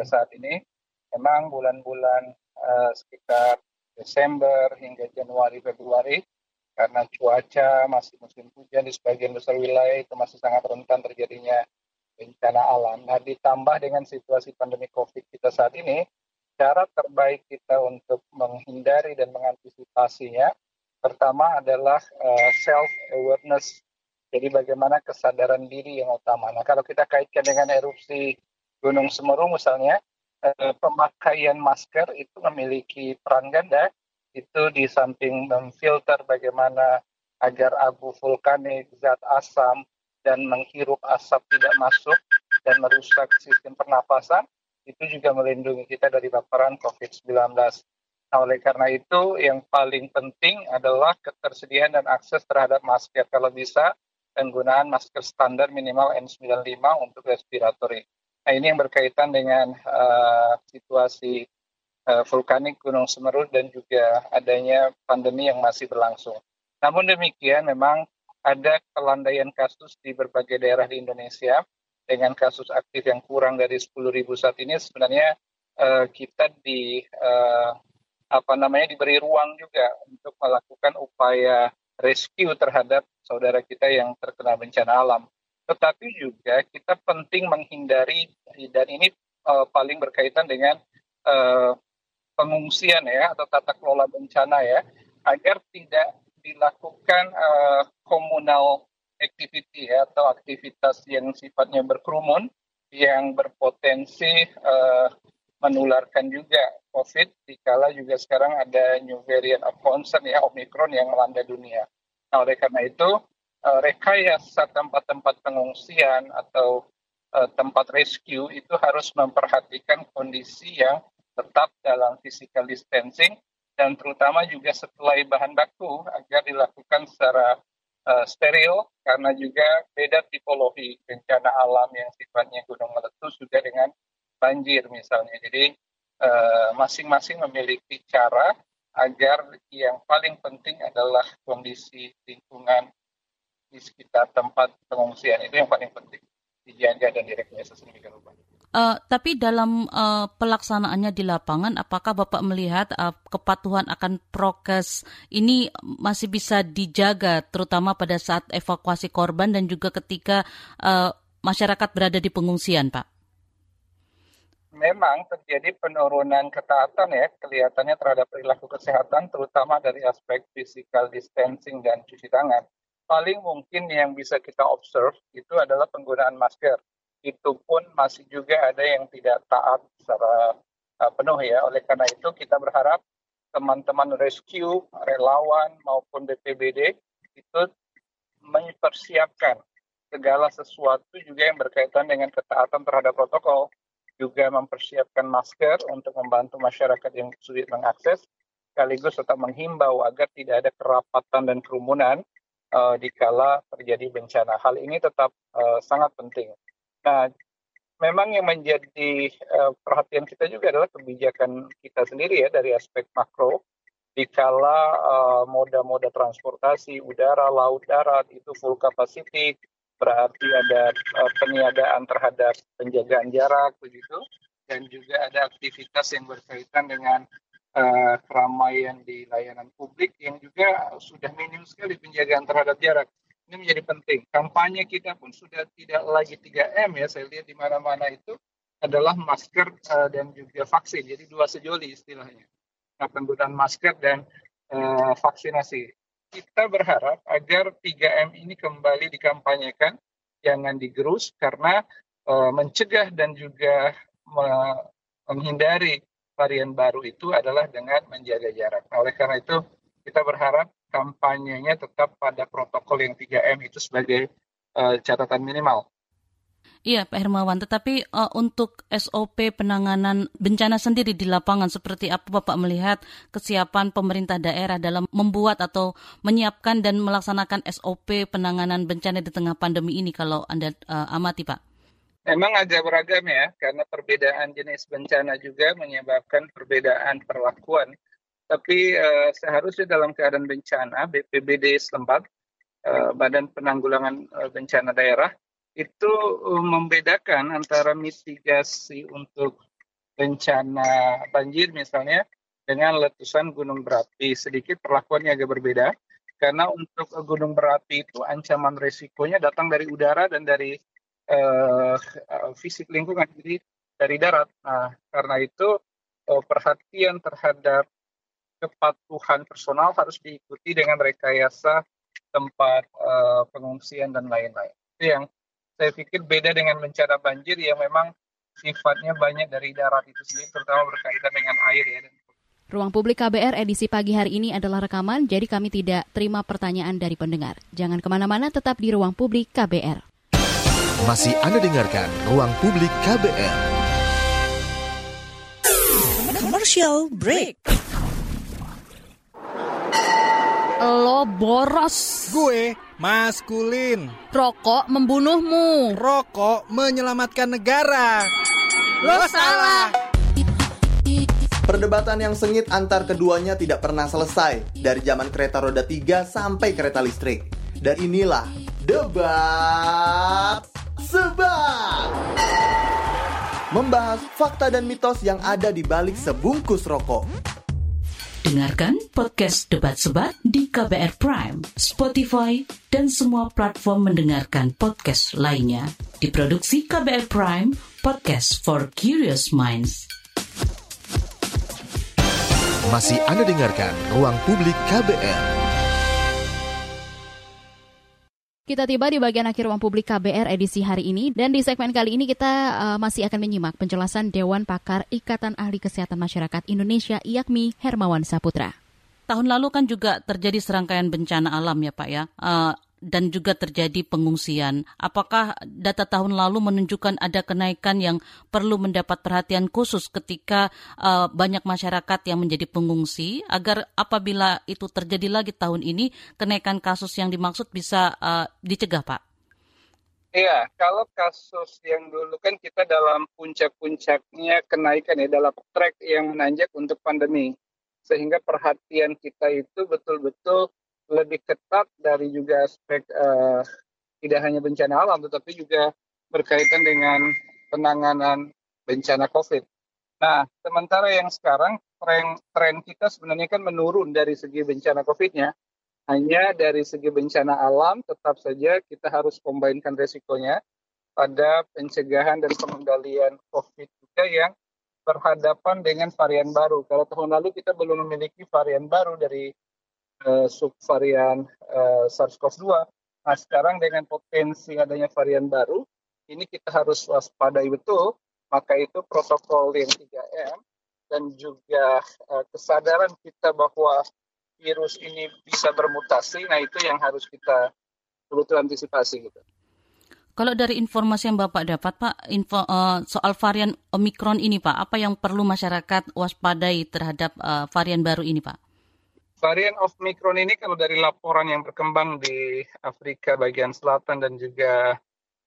saat ini. Memang bulan-bulan uh, sekitar Desember hingga Januari Februari karena cuaca masih musim hujan di sebagian besar wilayah itu masih sangat rentan terjadinya bencana alam. Nah, ditambah dengan situasi pandemi COVID kita saat ini, cara terbaik kita untuk menghindari dan mengantisipasinya pertama adalah uh, self awareness jadi bagaimana kesadaran diri yang utama. Nah kalau kita kaitkan dengan erupsi Gunung Semeru misalnya, eh, pemakaian masker itu memiliki peran ganda. Itu di samping memfilter bagaimana agar abu vulkanik, zat asam, dan menghirup asap tidak masuk dan merusak sistem pernapasan, itu juga melindungi kita dari paparan COVID-19. Nah, oleh karena itu, yang paling penting adalah ketersediaan dan akses terhadap masker. Kalau bisa, penggunaan masker standar minimal N95 untuk respiratory. Nah, ini yang berkaitan dengan uh, situasi uh, vulkanik Gunung Semeru dan juga adanya pandemi yang masih berlangsung. Namun demikian, memang ada kelandaian kasus di berbagai daerah di Indonesia dengan kasus aktif yang kurang dari 10.000 saat ini sebenarnya uh, kita di uh, apa namanya diberi ruang juga untuk melakukan upaya rescue terhadap saudara kita yang terkena bencana alam. Tetapi juga kita penting menghindari dan ini uh, paling berkaitan dengan uh, pengungsian ya atau tata kelola bencana ya agar tidak dilakukan uh, komunal activity ya atau aktivitas yang sifatnya berkerumun yang berpotensi uh, menularkan juga COVID, dikala juga sekarang ada new variant of concern ya Omicron yang melanda dunia. Nah, oleh karena itu, uh, rekayasa tempat-tempat pengungsian atau uh, tempat rescue itu harus memperhatikan kondisi yang tetap dalam physical distancing dan terutama juga setelah bahan baku agar dilakukan secara uh, steril karena juga beda tipologi bencana alam yang sifatnya gunung meletus juga dengan banjir misalnya. Jadi masing-masing uh, memiliki cara agar yang paling penting adalah kondisi lingkungan di sekitar tempat pengungsian itu yang paling penting dijaga dan direkayasa sedemikian rupa. Uh, tapi dalam uh, pelaksanaannya di lapangan, apakah Bapak melihat uh, kepatuhan akan prokes ini masih bisa dijaga, terutama pada saat evakuasi korban dan juga ketika uh, masyarakat berada di pengungsian, Pak? Memang terjadi penurunan ketaatan ya kelihatannya terhadap perilaku kesehatan terutama dari aspek physical distancing dan cuci tangan. Paling mungkin yang bisa kita observe itu adalah penggunaan masker. Itu pun masih juga ada yang tidak taat secara uh, penuh ya. Oleh karena itu kita berharap teman-teman rescue, relawan maupun BPBD itu mempersiapkan segala sesuatu juga yang berkaitan dengan ketaatan terhadap protokol juga mempersiapkan masker untuk membantu masyarakat yang sulit mengakses, sekaligus tetap menghimbau agar tidak ada kerapatan dan kerumunan uh, kala terjadi bencana. Hal ini tetap uh, sangat penting. Nah, memang yang menjadi uh, perhatian kita juga adalah kebijakan kita sendiri ya dari aspek makro. Dikala uh, moda-moda transportasi udara, laut, darat itu full capacity, berarti ada uh, peniadaan terhadap penjagaan jarak begitu dan juga ada aktivitas yang berkaitan dengan uh, keramaian di layanan publik yang juga sudah minim sekali penjagaan terhadap jarak. Ini menjadi penting. Kampanye kita pun sudah tidak lagi 3M ya, saya lihat di mana-mana itu adalah masker uh, dan juga vaksin. Jadi dua sejoli istilahnya. Nah, penggunaan masker dan uh, vaksinasi. Kita berharap agar 3M ini kembali dikampanyekan, jangan digerus karena uh, mencegah dan juga menghindari varian baru itu adalah dengan menjaga jarak. Nah, oleh karena itu kita berharap kampanyenya tetap pada protokol yang 3M itu sebagai uh, catatan minimal. Iya Pak Hermawan, tetapi uh, untuk SOP penanganan bencana sendiri di lapangan seperti apa Bapak melihat kesiapan pemerintah daerah dalam membuat atau menyiapkan dan melaksanakan SOP penanganan bencana di tengah pandemi ini kalau Anda uh, amati Pak? Memang agak beragam ya, karena perbedaan jenis bencana juga menyebabkan perbedaan perlakuan. Tapi uh, seharusnya dalam keadaan bencana, BPBD setempat, Badan Penanggulangan Bencana Daerah, itu uh, membedakan antara mitigasi untuk bencana banjir misalnya dengan letusan gunung berapi. Sedikit perlakuannya agak berbeda karena untuk gunung berapi itu ancaman resikonya datang dari udara dan dari uh, fisik lingkungan jadi dari darat. Nah, karena itu uh, perhatian terhadap kepatuhan personal harus diikuti dengan rekayasa tempat uh, pengungsian dan lain-lain. Itu yang saya pikir beda dengan bencana banjir yang memang sifatnya banyak dari darat itu sendiri, terutama berkaitan dengan air ya. Ruang Publik KBR edisi pagi hari ini adalah rekaman, jadi kami tidak terima pertanyaan dari pendengar. Jangan ke mana-mana, tetap di Ruang Publik KBR. Masih Anda dengarkan Ruang Publik KBR. Commercial break. Lo boros. Gue maskulin. Rokok membunuhmu. Rokok menyelamatkan negara. Lo salah. Perdebatan yang sengit antar keduanya tidak pernah selesai dari zaman kereta roda 3 sampai kereta listrik. Dan inilah debat sebat. Membahas fakta dan mitos yang ada di balik sebungkus rokok. Dengarkan podcast Debat Sebat di KBR Prime, Spotify, dan semua platform mendengarkan podcast lainnya. Diproduksi KBR Prime, podcast for curious minds. Masih Anda dengarkan Ruang Publik KBR. Kita tiba di bagian akhir ruang publik KBR edisi hari ini dan di segmen kali ini kita uh, masih akan menyimak penjelasan Dewan Pakar Ikatan Ahli Kesehatan Masyarakat Indonesia IAKMI Hermawan Saputra. Tahun lalu kan juga terjadi serangkaian bencana alam ya Pak ya. Uh, dan juga terjadi pengungsian. Apakah data tahun lalu menunjukkan ada kenaikan yang perlu mendapat perhatian khusus ketika uh, banyak masyarakat yang menjadi pengungsi agar apabila itu terjadi lagi tahun ini kenaikan kasus yang dimaksud bisa uh, dicegah, Pak? Iya, kalau kasus yang dulu kan kita dalam puncak-puncaknya kenaikan ya dalam track yang menanjak untuk pandemi. Sehingga perhatian kita itu betul-betul lebih ketat dari juga aspek uh, tidak hanya bencana alam tetapi juga berkaitan dengan penanganan bencana COVID. Nah, sementara yang sekarang tren tren kita sebenarnya kan menurun dari segi bencana COVID-nya. Hanya dari segi bencana alam tetap saja kita harus kombinkan resikonya pada pencegahan dan pengendalian COVID juga yang berhadapan dengan varian baru. Kalau tahun lalu kita belum memiliki varian baru dari subvarian uh, SARS-CoV-2. Nah, sekarang dengan potensi adanya varian baru, ini kita harus waspadai betul. Maka itu protokol yang 3M dan juga uh, kesadaran kita bahwa virus ini bisa bermutasi, nah itu yang harus kita perlu antisipasi gitu. Kalau dari informasi yang Bapak dapat, Pak, info uh, soal varian Omikron ini, Pak, apa yang perlu masyarakat waspadai terhadap uh, varian baru ini, Pak? Varian of Omicron ini kalau dari laporan yang berkembang di Afrika bagian selatan dan juga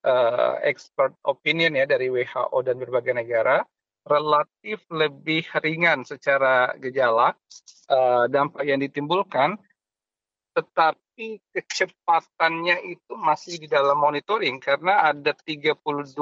uh, expert opinion ya dari WHO dan berbagai negara relatif lebih ringan secara gejala uh, dampak yang ditimbulkan tetapi kecepatannya itu masih di dalam monitoring karena ada 32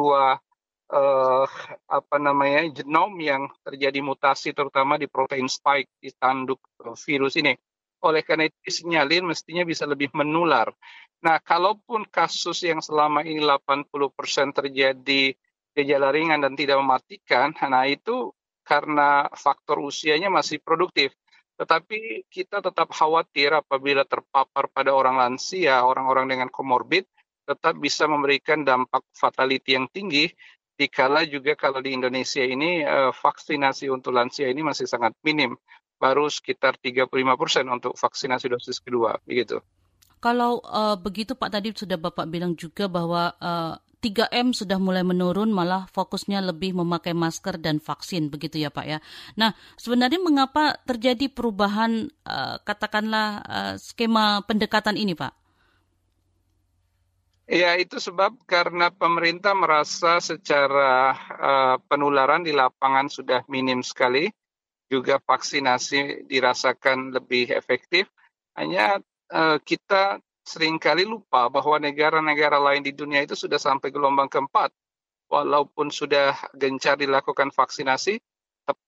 uh, apa namanya genom yang terjadi mutasi terutama di protein spike di tanduk virus ini. Oleh karena itu disinyalir mestinya bisa lebih menular. Nah, kalaupun kasus yang selama ini 80% terjadi gejala ringan dan tidak mematikan, nah itu karena faktor usianya masih produktif. Tetapi kita tetap khawatir apabila terpapar pada orang lansia, orang-orang dengan komorbid, tetap bisa memberikan dampak fatality yang tinggi dikala juga kalau di Indonesia ini uh, vaksinasi untuk lansia ini masih sangat minim, baru sekitar 35 persen untuk vaksinasi dosis kedua, begitu. Kalau uh, begitu Pak tadi sudah Bapak bilang juga bahwa uh, 3M sudah mulai menurun, malah fokusnya lebih memakai masker dan vaksin, begitu ya Pak ya. Nah, sebenarnya mengapa terjadi perubahan, uh, katakanlah uh, skema pendekatan ini Pak? Ya, itu sebab karena pemerintah merasa secara uh, penularan di lapangan sudah minim sekali, juga vaksinasi dirasakan lebih efektif. Hanya uh, kita sering kali lupa bahwa negara-negara lain di dunia itu sudah sampai gelombang keempat. Walaupun sudah gencar dilakukan vaksinasi,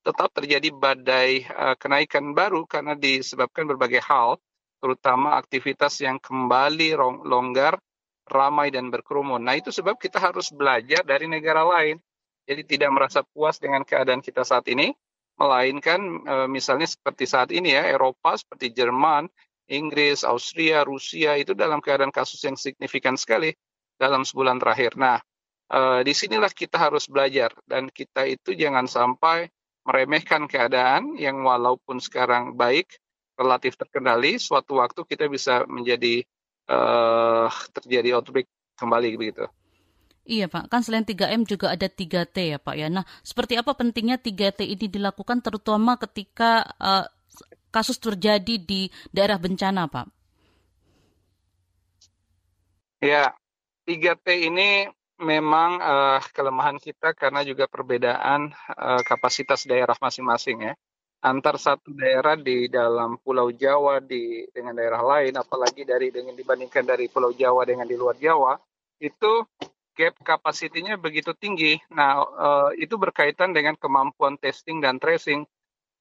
tetap terjadi badai uh, kenaikan baru karena disebabkan berbagai hal, terutama aktivitas yang kembali longgar ramai dan berkerumun. Nah, itu sebab kita harus belajar dari negara lain. Jadi tidak merasa puas dengan keadaan kita saat ini, melainkan e, misalnya seperti saat ini ya, Eropa seperti Jerman, Inggris, Austria, Rusia itu dalam keadaan kasus yang signifikan sekali dalam sebulan terakhir. Nah, e, di sinilah kita harus belajar dan kita itu jangan sampai meremehkan keadaan yang walaupun sekarang baik, relatif terkendali, suatu waktu kita bisa menjadi uh, terjadi outbreak kembali begitu. Iya Pak, kan selain 3M juga ada 3T ya Pak ya. Nah, seperti apa pentingnya 3T ini dilakukan terutama ketika uh, kasus terjadi di daerah bencana Pak? Ya, 3T ini memang uh, kelemahan kita karena juga perbedaan uh, kapasitas daerah masing-masing ya antar satu daerah di dalam Pulau Jawa di dengan daerah lain, apalagi dari dengan dibandingkan dari Pulau Jawa dengan di luar Jawa, itu gap kapasitinya begitu tinggi. Nah, uh, itu berkaitan dengan kemampuan testing dan tracing,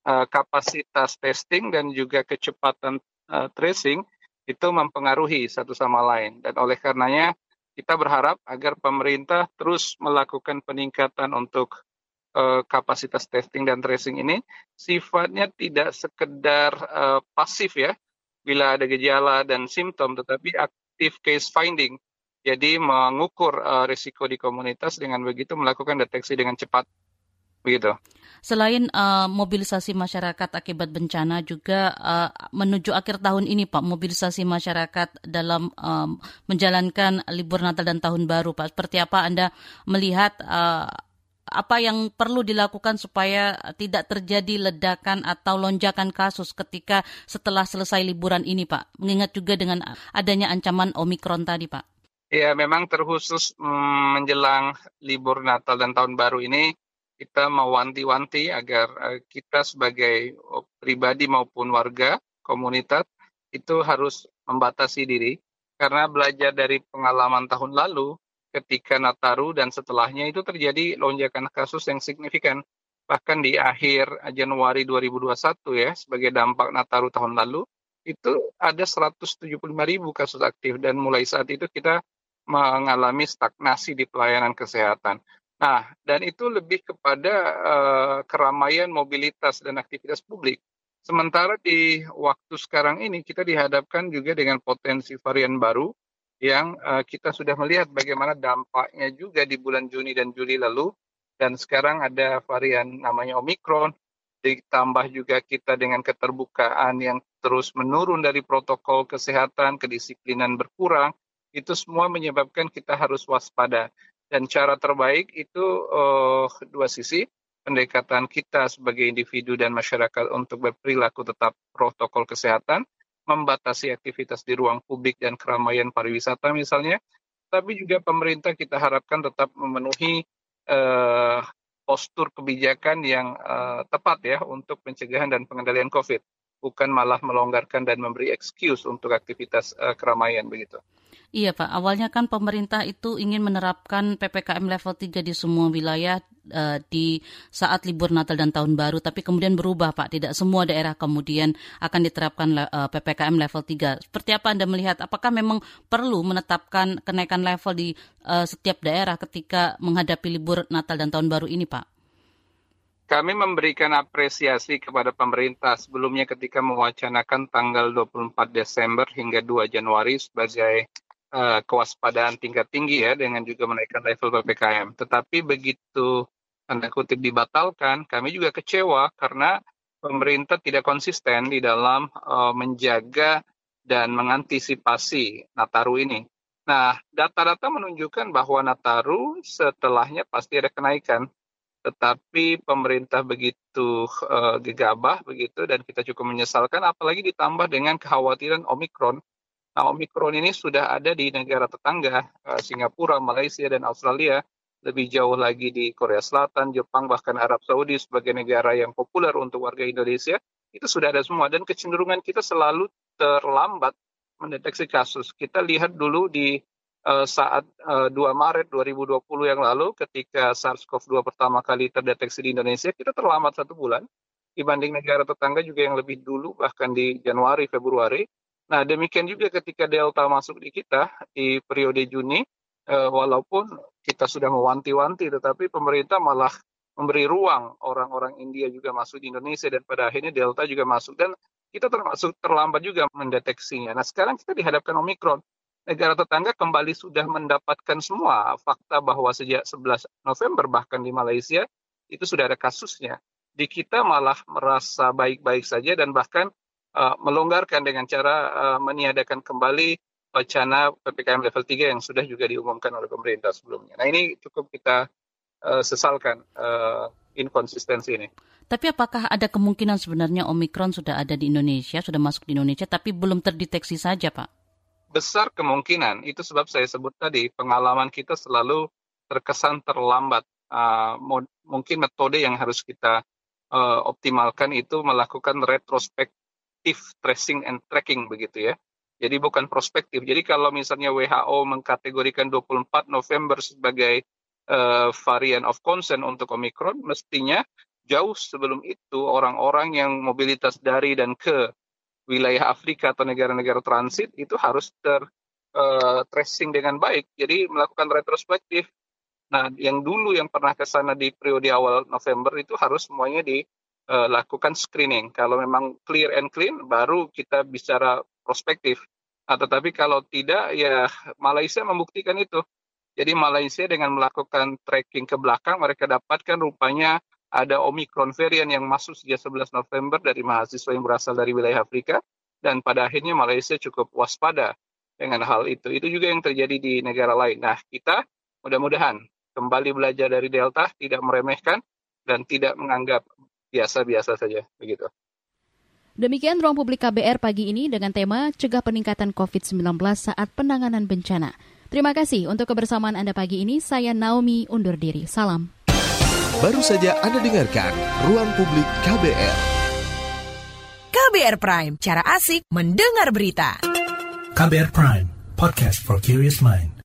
uh, kapasitas testing dan juga kecepatan uh, tracing itu mempengaruhi satu sama lain. Dan oleh karenanya kita berharap agar pemerintah terus melakukan peningkatan untuk uh, kapasitas testing dan tracing ini sifatnya tidak sekedar uh, pasif ya bila ada gejala dan simptom tetapi aktif case finding. Jadi mengukur uh, risiko di komunitas dengan begitu melakukan deteksi dengan cepat. Begitu. Selain uh, mobilisasi masyarakat akibat bencana juga uh, menuju akhir tahun ini Pak mobilisasi masyarakat dalam um, menjalankan libur Natal dan Tahun Baru Pak. Seperti apa Anda melihat apa yang perlu dilakukan supaya tidak terjadi ledakan atau lonjakan kasus ketika setelah selesai liburan ini, Pak? Mengingat juga dengan adanya ancaman Omikron tadi, Pak. Ya, memang terkhusus mm, menjelang libur Natal dan Tahun Baru ini, kita mewanti-wanti agar uh, kita sebagai pribadi maupun warga komunitas itu harus membatasi diri karena belajar dari pengalaman tahun lalu ketika Nataru dan setelahnya itu terjadi lonjakan kasus yang signifikan. Bahkan di akhir Januari 2021 ya, sebagai dampak Nataru tahun lalu, itu ada 175 ribu kasus aktif dan mulai saat itu kita mengalami stagnasi di pelayanan kesehatan. Nah, dan itu lebih kepada uh, keramaian mobilitas dan aktivitas publik. Sementara di waktu sekarang ini kita dihadapkan juga dengan potensi varian baru yang uh, kita sudah melihat bagaimana dampaknya juga di bulan Juni dan Juli lalu dan sekarang ada varian namanya Omikron ditambah juga kita dengan keterbukaan yang terus menurun dari protokol kesehatan, kedisiplinan berkurang, itu semua menyebabkan kita harus waspada. Dan cara terbaik itu uh, dua sisi, pendekatan kita sebagai individu dan masyarakat untuk berperilaku tetap protokol kesehatan, membatasi aktivitas di ruang publik dan keramaian pariwisata misalnya, tapi juga pemerintah kita harapkan tetap memenuhi uh, postur kebijakan yang uh, tepat ya untuk pencegahan dan pengendalian COVID, bukan malah melonggarkan dan memberi excuse untuk aktivitas uh, keramaian begitu. Iya Pak, awalnya kan pemerintah itu ingin menerapkan PPKM level 3 di semua wilayah uh, di saat libur Natal dan Tahun Baru, tapi kemudian berubah Pak, tidak semua daerah kemudian akan diterapkan uh, eh, PPKM level 3. Seperti apa Anda melihat, apakah memang perlu menetapkan kenaikan level di uh, setiap daerah ketika menghadapi libur Natal dan Tahun Baru ini Pak? Kami memberikan apresiasi kepada pemerintah sebelumnya ketika mewacanakan tanggal 24 Desember hingga 2 Januari sebagai uh, kewaspadaan tingkat tinggi ya dengan juga menaikkan level ppkm. Tetapi begitu tanda kutip dibatalkan, kami juga kecewa karena pemerintah tidak konsisten di dalam uh, menjaga dan mengantisipasi Nataru ini. Nah, data-data menunjukkan bahwa Nataru setelahnya pasti ada kenaikan, tetapi pemerintah begitu uh, gegabah begitu dan kita cukup menyesalkan, apalagi ditambah dengan kekhawatiran Omikron Nah, Omikron ini sudah ada di negara tetangga, uh, Singapura, Malaysia, dan Australia. Lebih jauh lagi di Korea Selatan, Jepang, bahkan Arab Saudi sebagai negara yang populer untuk warga Indonesia. Itu sudah ada semua. Dan kecenderungan kita selalu terlambat mendeteksi kasus. Kita lihat dulu di uh, saat uh, 2 Maret 2020 yang lalu ketika SARS-CoV-2 pertama kali terdeteksi di Indonesia, kita terlambat satu bulan dibanding negara tetangga juga yang lebih dulu bahkan di Januari Februari Nah, demikian juga ketika Delta masuk di kita di periode Juni, eh, walaupun kita sudah mewanti-wanti, tetapi pemerintah malah memberi ruang orang-orang India juga masuk di Indonesia dan pada akhirnya Delta juga masuk dan kita termasuk terlambat juga mendeteksinya. Nah, sekarang kita dihadapkan Omikron. Negara tetangga kembali sudah mendapatkan semua fakta bahwa sejak 11 November bahkan di Malaysia itu sudah ada kasusnya. Di kita malah merasa baik-baik saja dan bahkan uh, melonggarkan dengan cara uh, meniadakan kembali wacana PPKM level 3 yang sudah juga diumumkan oleh pemerintah sebelumnya. Nah ini cukup kita uh, sesalkan uh, inkonsistensi ini. Tapi apakah ada kemungkinan sebenarnya Omikron sudah ada di Indonesia, sudah masuk di Indonesia, tapi belum terdeteksi saja Pak? Besar kemungkinan, itu sebab saya sebut tadi, pengalaman kita selalu terkesan terlambat. Uh, mungkin metode yang harus kita uh, optimalkan itu melakukan retrospek active tracing and tracking begitu ya. Jadi bukan prospektif. Jadi kalau misalnya WHO mengkategorikan 24 November sebagai uh, varian of concern untuk Omicron, mestinya jauh sebelum itu orang-orang yang mobilitas dari dan ke wilayah Afrika atau negara-negara transit itu harus ter uh, tracing dengan baik. Jadi melakukan retrospektif. Nah, yang dulu yang pernah ke sana di periode awal November itu harus semuanya di uh, lakukan screening. Kalau memang clear and clean, baru kita bicara prospektif. Nah, tetapi kalau tidak, ya Malaysia membuktikan itu. Jadi Malaysia dengan melakukan tracking ke belakang, mereka dapatkan rupanya ada Omicron varian yang masuk sejak 11 November dari mahasiswa yang berasal dari wilayah Afrika. Dan pada akhirnya Malaysia cukup waspada dengan hal itu. Itu juga yang terjadi di negara lain. Nah, kita mudah-mudahan kembali belajar dari Delta, tidak meremehkan, dan tidak menganggap biasa-biasa saja begitu. Demikian ruang publik KBR pagi ini dengan tema Cegah Peningkatan COVID-19 saat penanganan bencana. Terima kasih untuk kebersamaan Anda pagi ini. Saya Naomi undur diri. Salam. Baru saja Anda dengarkan Ruang Publik KBR. KBR Prime, cara asik mendengar berita. KBR Prime, podcast for curious mind.